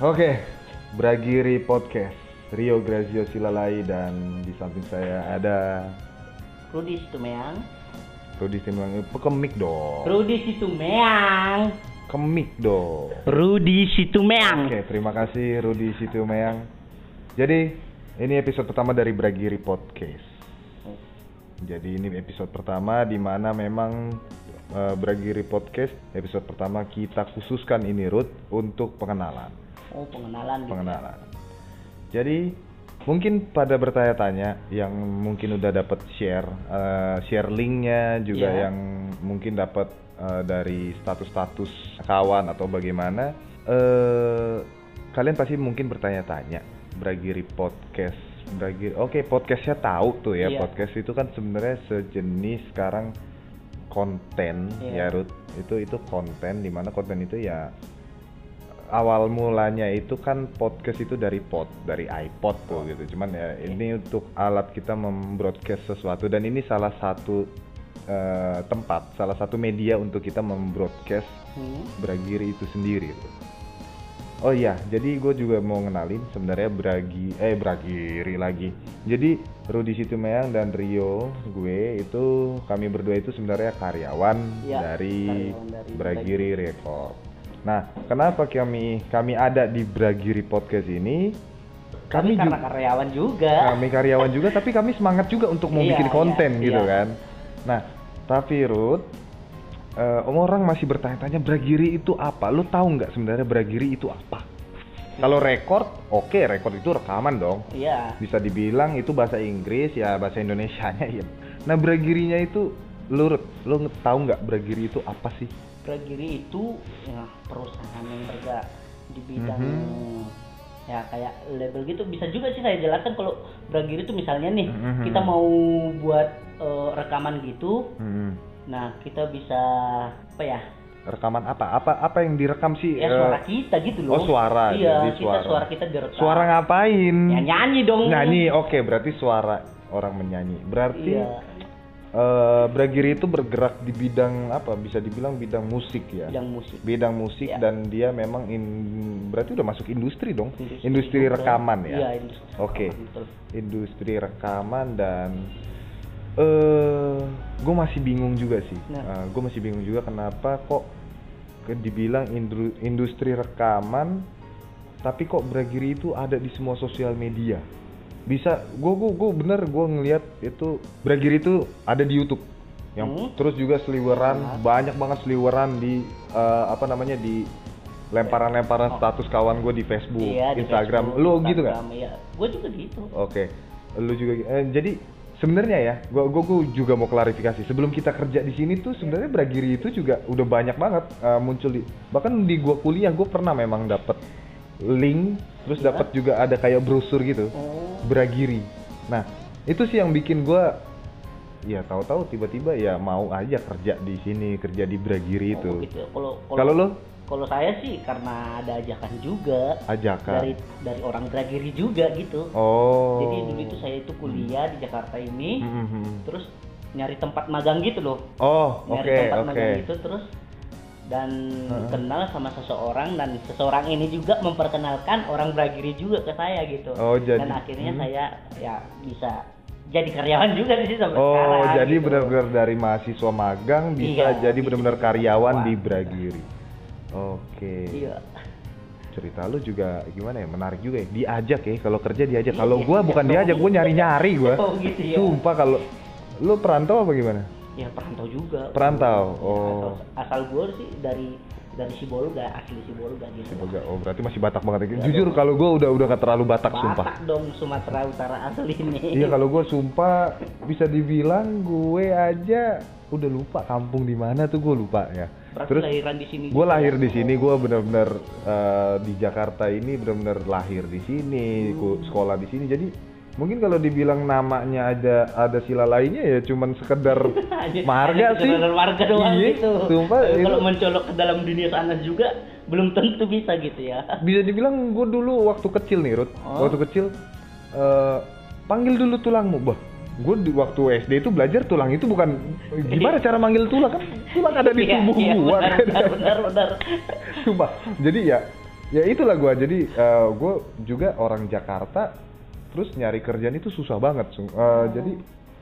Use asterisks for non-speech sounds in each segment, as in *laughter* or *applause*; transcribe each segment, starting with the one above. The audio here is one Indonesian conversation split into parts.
Oke, Bragiri Podcast. Rio Grazio Silalai dan di samping saya ada Rudi Situmeang. Rudi Sinuang. Kemik dong. Rudi Situmeang. Kemik dong. Rudi Situmeang. Oke, terima kasih Rudi Situmeang. Jadi, ini episode pertama dari Bragiri Podcast. Jadi ini episode pertama di mana memang eh, Bragiri Podcast episode pertama kita khususkan ini Ruth untuk pengenalan. Oh, pengenalan. gitu. pengenalan. Jadi mungkin pada bertanya-tanya yang mungkin udah dapat share eh, share linknya juga Iya. yang mungkin dapat eh, dari status-status kawan atau bagaimana eh kalian pasti mungkin bertanya-tanya Bragiri podcast Bragiri oke podcastnya tahu tuh ya Iya. podcast itu kan sebenarnya sejenis sekarang konten ya Iya. Ruth itu itu konten di mana konten itu ya awal mulanya itu kan podcast itu dari pod dari iPod tuh gitu cuman ya ini untuk alat kita membroadcast sesuatu dan ini salah satu eh, tempat salah satu media untuk kita membroadcast Hmm. Bragiri itu sendiri. Oh iya, jadi gue juga mau ngenalin sebenarnya Bragi eh Bragiri lagi. Jadi Rudi Situmeang dan Rio gue itu kami berdua itu sebenarnya karyawan Iya, dari karyawan dari Bragiri Record. Nah, kenapa kami kami ada di Bragiri Podcast ini? Kami Kami karena karyawan juga. kami karyawan juga tapi kami semangat juga untuk mau Iya, bikin konten iya, gitu iya. kan. Nah, tapi Ruth eh, orang masih bertanya-tanya Bragiri itu apa? Lu tahu nggak sebenarnya Bragiri itu apa? Kalau record, oke record itu rekaman dong. Iya. Bisa dibilang itu bahasa Inggris ya bahasa Indonesianya ya. Nah Bragirinya itu lu Ruth, lu tahu nggak Bragiri itu apa sih? Bragiri itu ya, perusahaan yang bergerak di bidang Mhm. ya kayak label gitu bisa juga sih saya jelaskan kalau Bragiri itu misalnya nih Mhm. kita mau buat eh, rekaman gitu Hmm. Nah kita bisa apa ya Rekaman apa? Apa apa yang direkam sih? ya Eh, suara kita gitu loh oh, suara, iya jadi kita suara. suara kita direkam Suara ngapain? ya nyanyi dong Nyanyi, oke berarti suara orang menyanyi. Berarti iya eh, Bragiri itu bergerak di bidang apa? Bisa dibilang bidang musik ya. bidang musik Bidang musik Iya. dan dia memang in- berarti udah masuk industri dong. Industri Industri, rekaman ya. iya industri Oke. betul. Industri rekaman dan eh gue masih bingung juga sih. Nah. gue masih bingung juga kenapa kok ke- dibilang indru- industri rekaman tapi kok Bragiri itu ada di semua sosial media bisa gue gue gue bener gue ngelihat itu Bragiri itu ada di YouTube yang Hmm. terus juga seliweran Iya. banyak banget seliweran di eh, apa namanya di lemparan-lemparan Oh. status kawan gue di Facebook, iya di Instagram, Facebook, lu gitu? Instagram, iya gue juga gitu Oke, lu juga eh, jadi sebenarnya ya, gua, gua gua juga mau klarifikasi. Sebelum kita kerja di sini tuh sebenarnya Bragiri itu juga udah banyak banget eh, muncul di bahkan di gua kuliah gua pernah memang dapat link, terus Iya. dapat juga ada kayak brosur gitu, oh Bragiri. Nah, itu sih yang bikin gua ya tahu-tahu tiba-tiba ya mau aja kerja di sini, kerja di Bragiri itu. Oh, gitu. Kalau Kalau lu kalau saya sih karena ada ajakan juga ajakan. dari dari orang Bragiri juga gitu. Oh. Jadi dulu itu saya itu kuliah di Jakarta ini, Hmm, hmm, hmm. terus nyari tempat magang gitu loh. Oh, oke, Nyari tempat oke. magang gitu terus dan Heeh. kenal sama seseorang dan seseorang ini juga memperkenalkan orang Bragiri juga ke saya gitu. Oh, jadi- dan akhirnya hmm. saya ya bisa jadi karyawan juga di sini sampai Oh, sekarang. jadi gitu. benar-benar dari mahasiswa magang bisa Iya, jadi benar-benar karyawan. di Bragiri. Oke. Iya. Cerita lu juga gimana ya? Menarik juga ya. Diajak ya, kalau kerja diajak. Iya, Kalau gua iya. bukan diajak, gua nyari-nyari gua. Oh gitu ya. Sumpah kalau lu perantau apa gimana? Ya perantau juga. Perantau, Ya, oh. Asal, asal gue sih dari dari Sibolga, asli Sibolga gitu. Semoga oh berarti masih Batak banget ya. Iya Jujur kalau gua udah udah gak terlalu Batak, sumpah. Batak dong Sumatera Utara asli ini. Iya kalau gua *laughs* sumpah bisa dibilang gue aja udah lupa kampung di mana tuh gue lupa ya. Berarti Terus lahiran di sini. gue lahir di sini gue bener-bener eh, di Jakarta ini bener-bener lahir di sini Hmm. sekolah di sini jadi mungkin kalau dibilang namanya ada ada sila lainnya ya cuman sekedar *laughs* marga sih keturunan marga doang Iya, gitu. sumpah, kalau mencolok ke dalam dunia sana juga belum tentu bisa gitu ya. *laughs* bisa dibilang gue dulu waktu kecil nih Ruth Oh. waktu kecil eh, panggil dulu tulangmu bah gue di waktu SD itu belajar tulang itu bukan gimana cara manggil tulang kan tulang ada di Iya, tubuh iya, gua benar, kan. benar, *laughs* benar, benar. Sumpah. Jadi ya ya itulah gua. Jadi eh, gua juga orang Jakarta terus nyari kerjaan itu susah banget. Sung- eh, jadi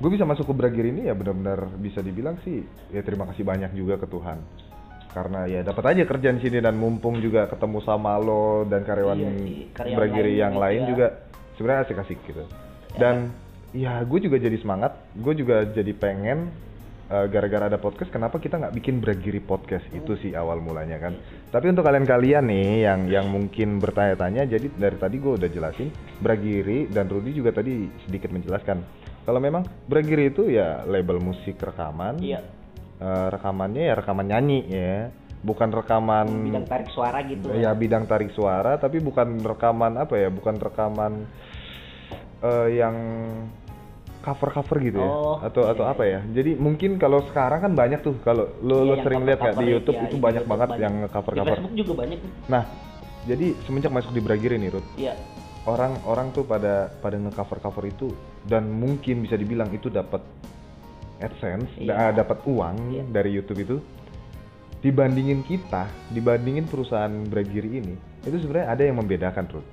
gue bisa masuk ke Bragir ini ya benar-benar bisa dibilang sih ya terima kasih banyak juga ke Tuhan. Karena ya dapat aja kerjaan di sini dan mumpung juga ketemu sama lo dan karyawan Iya sih, karyawan Bragir lain yang juga. lain juga sebenarnya asik-asik gitu. Dan ya gue juga jadi semangat, gue juga jadi pengen eh, gara-gara ada podcast, kenapa kita nggak bikin Bragiri podcast itu sih awal mulanya kan. Tapi untuk kalian-kalian nih yang yang mungkin bertanya-tanya, jadi dari tadi gue udah jelasin Bragiri dan Rudy juga tadi sedikit menjelaskan. Kalau memang Bragiri itu ya label musik rekaman, Iya. eh, rekamannya ya rekaman nyanyi ya, bukan rekaman Bidang tarik suara gitu. ya bidang tarik suara tapi bukan rekaman apa ya bukan rekaman eh, yang cover cover gitu ya Oh, atau iya, atau iya. apa ya jadi mungkin kalau sekarang kan banyak tuh kalau lo Iya, lo sering lihat kayak di cover-cover YouTube ya, itu banyak YouTube banget banyak. yang cover Di cover Facebook juga banyak nah jadi semenjak masuk di Bragir ini Ruth Iya. orang orang tuh pada pada nge-cover cover itu dan mungkin bisa dibilang itu dapat AdSense, da- dapat uang Iya. dari YouTube itu dibandingin kita, dibandingin perusahaan Bragiri ini, itu sebenarnya ada yang membedakan, Ruth.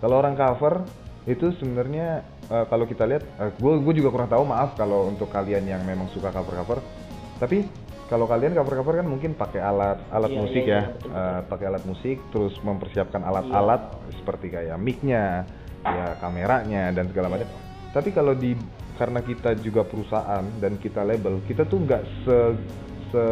Kalau orang cover itu sebenarnya eh, kalau kita lihat, gue gue juga kurang tahu, maaf kalau untuk kalian yang memang suka cover cover, tapi kalau kalian cover cover kan mungkin pakai alat alat Iya, musik iya, ya, iya, betul. Eh, pakai alat musik, terus mempersiapkan alat-alat seperti kayak mic-nya, ya kameranya dan segala macam. Tapi kalau di karena kita juga perusahaan dan kita label, kita tuh nggak se se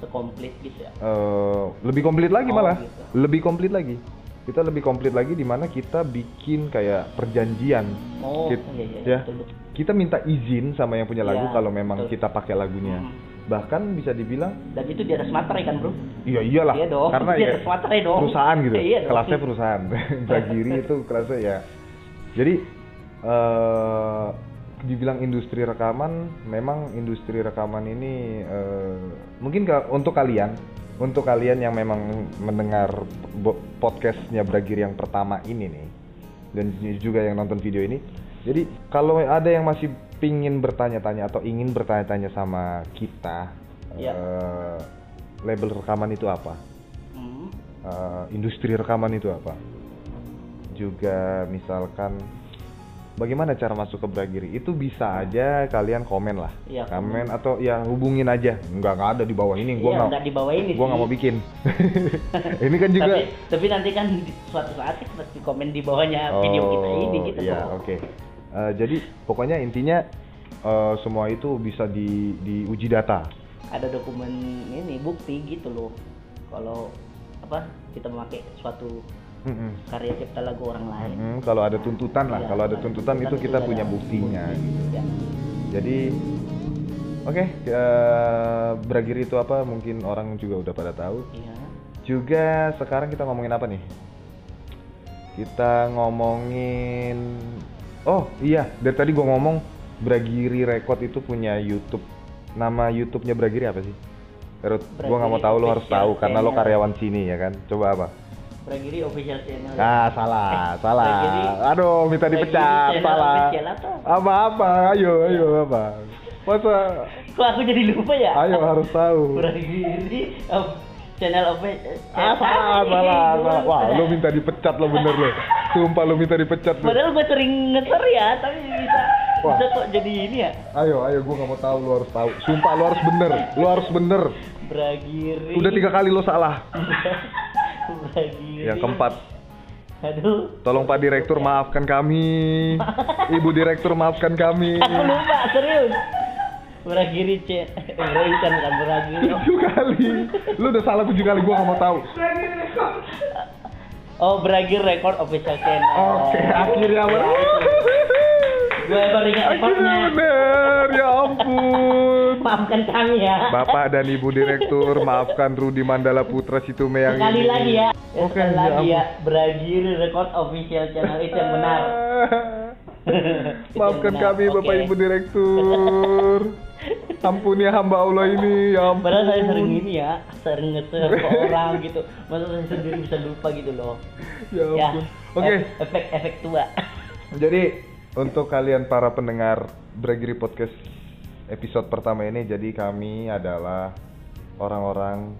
Sekomplit gitu ya. eh, lebih komplit lagi Oh, malah, gitu. lebih komplit lagi. Kita lebih komplit lagi di mana kita bikin kayak perjanjian. Oh, Kit- iya iya. ya. betul. Kita minta izin sama yang punya lagu Iya, kalau memang betul. kita pakai lagunya. Hmm. Bahkan bisa dibilang Dan itu di atas materai kan, Bro? Iya iyalah. Iya dong, Karena di ya atas materai dong. perusahaan gitu. Iya dong. kelasnya perusahaan. *laughs* Bragiri *laughs* itu kelasnya ya. Jadi eh dibilang industri rekaman, memang industri rekaman ini eh, mungkin ka- untuk kalian, untuk kalian yang memang mendengar podcastnya Bragiri yang pertama ini nih, dan juga yang nonton video ini. Jadi kalau ada yang masih pingin bertanya-tanya atau ingin bertanya-tanya sama kita, Iya. eh, label rekaman itu apa? Hmm. Eh, industri rekaman itu apa? Juga misalkan bagaimana cara masuk ke Bragiri? Itu bisa aja kalian komen lah. Iya, komen atau ya hubungin aja. Enggak nggak ada di bawah ini. Gua Iya, nggak nggak di bawah ini gua nggak mau bikin. *laughs* ini kan juga Tapi, tapi nanti kan suatu saat kita pasti komen di bawahnya video kita ini gitu loh. oke. Eh, jadi pokoknya intinya eh, semua itu bisa di diuji data. Ada dokumen ini bukti gitu loh. Kalau apa kita memakai suatu Mm-mm. karya cipta lagu orang lain. Mm-mm, kalau ada tuntutan lah, Iya, kalau ada tuntutan itu kita punya buktinya. bukti. Ya. Jadi oke, eh, Bragiri itu apa? Mungkin orang juga udah pada tahu. Iya. Juga sekarang kita ngomongin apa nih? Kita ngomongin Oh, iya, dari tadi gua ngomong Bragiri Record itu punya YouTube. Nama YouTube-nya Bragiri apa sih? Terus gua nggak mau tahu lo harus tahu karena lo karyawan sini ya kan. Coba apa? Bragiri official channel. Ah, salah, Eh, salah. Bragiri- Aduh, minta dipecat, salah. official apa? Apa-apa, ayo, ayo, apa? Masa Kok aku jadi lupa ya? Ayo harus tahu. Bragiri of channel of Ah salah, salah, salah. Wah, lu minta dipecat lo bener lo. Sumpah lu minta dipecat lo. Padahal gue sering ngeser ya, tapi bisa Wah. bisa kok jadi ini ya. Ayo, ayo, gua nggak mau tahu. Lu harus tahu. Sumpah lu harus bener. Lu harus bener. Bragiri. Udah tiga kali lo salah. *laughs* Yang keempat, Aduh. tolong Pak Direktur maafkan kami. Ibu Direktur maafkan kami. *laughs* Aku lupa serius. Bragiri C. Eh, bukan bukan Bragiri. Tujuh kali. Lu udah salah tujuh kali. Gua nggak mau tahu. Oh, Bragir Record official channel. Oke, akhirnya bener. Gue baru ingat Akhirnya effortnya. bener. Ya ampun. Maafkan kami ya. Bapak dan Ibu Direktur, *laughs* maafkan Rudi Mandala Putra Situme yang Sekali ini. lagi ya. Ya, Oke, sekali ya lagi ya. Bragir Record official channel itu yang benar. *laughs* Maafkan benar. kami Bapak Oke. Ibu Direktur. *laughs* Ampuni hamba Allah ini, ya ampun. Padahal saya sering ini ya, sering ngeser ke orang gitu. Masa saya sendiri bisa lupa gitu loh. Ya Ya. ampun. Oke, ef- Efek-efek tua. jadi untuk kalian para pendengar Bragiri Podcast episode pertama ini jadi kami adalah orang-orang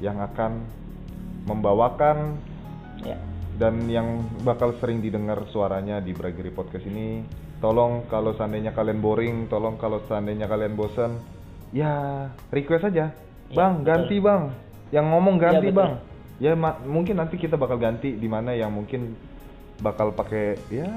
yang akan membawakan Ya. dan yang bakal sering didengar suaranya di Bragiri Podcast ini. Tolong kalau seandainya kalian boring, tolong kalau seandainya kalian bosan, ya request aja. Iya, bang, betul. ganti bang. Yang ngomong ganti betul. bang. Ya mungkin nanti kita bakal ganti di mana yang mungkin bakal pakai ya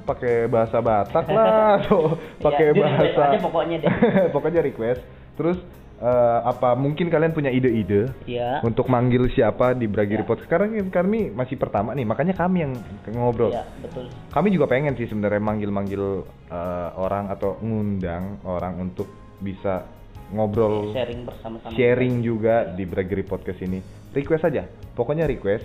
pakai bahasa Batak lah *laughs* atau pakai Iya, request bahasa aja pokoknya deh. *laughs* pokoknya request. Terus eh, apa mungkin kalian punya ide-ide Ya. untuk manggil siapa di Bragiri Ya. Podcast. Sekarang kan kami masih pertama nih, makanya kami yang ngobrol. Iya, betul. Kami juga pengen sih sebenarnya manggil-manggil eh, orang atau ngundang orang untuk bisa ngobrol, Sharing bersama-sama. sharing juga di Bragiri Podcast ini. Request aja, pokoknya request.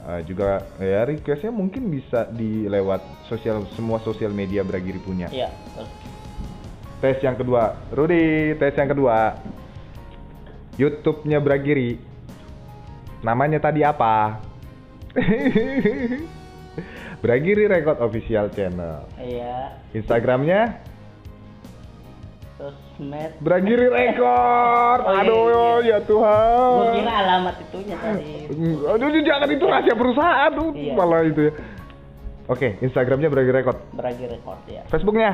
Eh, juga ya requestnya mungkin bisa di lewat sosial semua sosial media Bragiri punya. Iya. Tes yang kedua, Rudi, tes yang kedua. YouTube-nya Bragiri. Namanya tadi apa? *laughs* Bragiri Record Official Channel. Iya. Instagramnya Sosmed. Bragiri Record. Oh, iya, Aduh, iya. ya Tuhan. Gua kira alamat itunya tadi. Aduh, jangan itu rahasia perusahaan tuh, Iya. malah itu ya. Oke, Instagramnya Bragiri Record. Bragi Record ya. Facebooknya?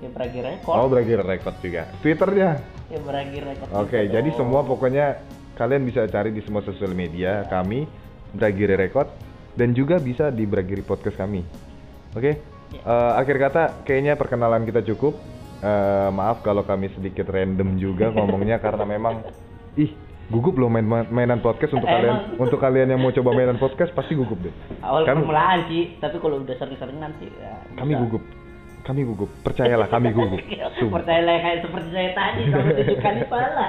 Ya Bragi Record. Oh, Bragiri Record juga. Twitternya? Ya Bragi Record. Oke, juga jadi dong. semua pokoknya kalian bisa cari di semua sosial media kami Bragiri Record dan juga bisa di Bragiri Podcast kami. Oke. Ya. Eh, akhir kata kayaknya perkenalan kita cukup. Eh, maaf kalau kami sedikit random juga ngomongnya *laughs* karena memang ih gugup loh main mainan podcast untuk kalian Emang. untuk kalian yang mau coba mainan podcast pasti gugup deh. Awal Kami- permulaan sih, tapi kalau udah sering-sering nanti ya. Kami bisa. gugup. Kami gugup. Percayalah kami *laughs* gugup. Sumpah. Percayalah kayak seperti saya tadi kalau tujuh kali pala.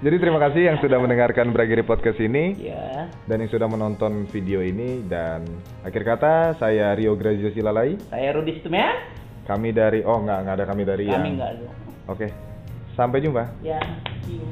Jadi terima kasih yang sudah mendengarkan Bragiri Podcast ini. ya, dan yang sudah menonton video ini dan akhir kata saya Rio Grazio Silalai saya Rudi Situmea. Kami dari oh nggak nggak ada kami dari Kami yang enggak ada. oke sampai jumpa Ya, see you.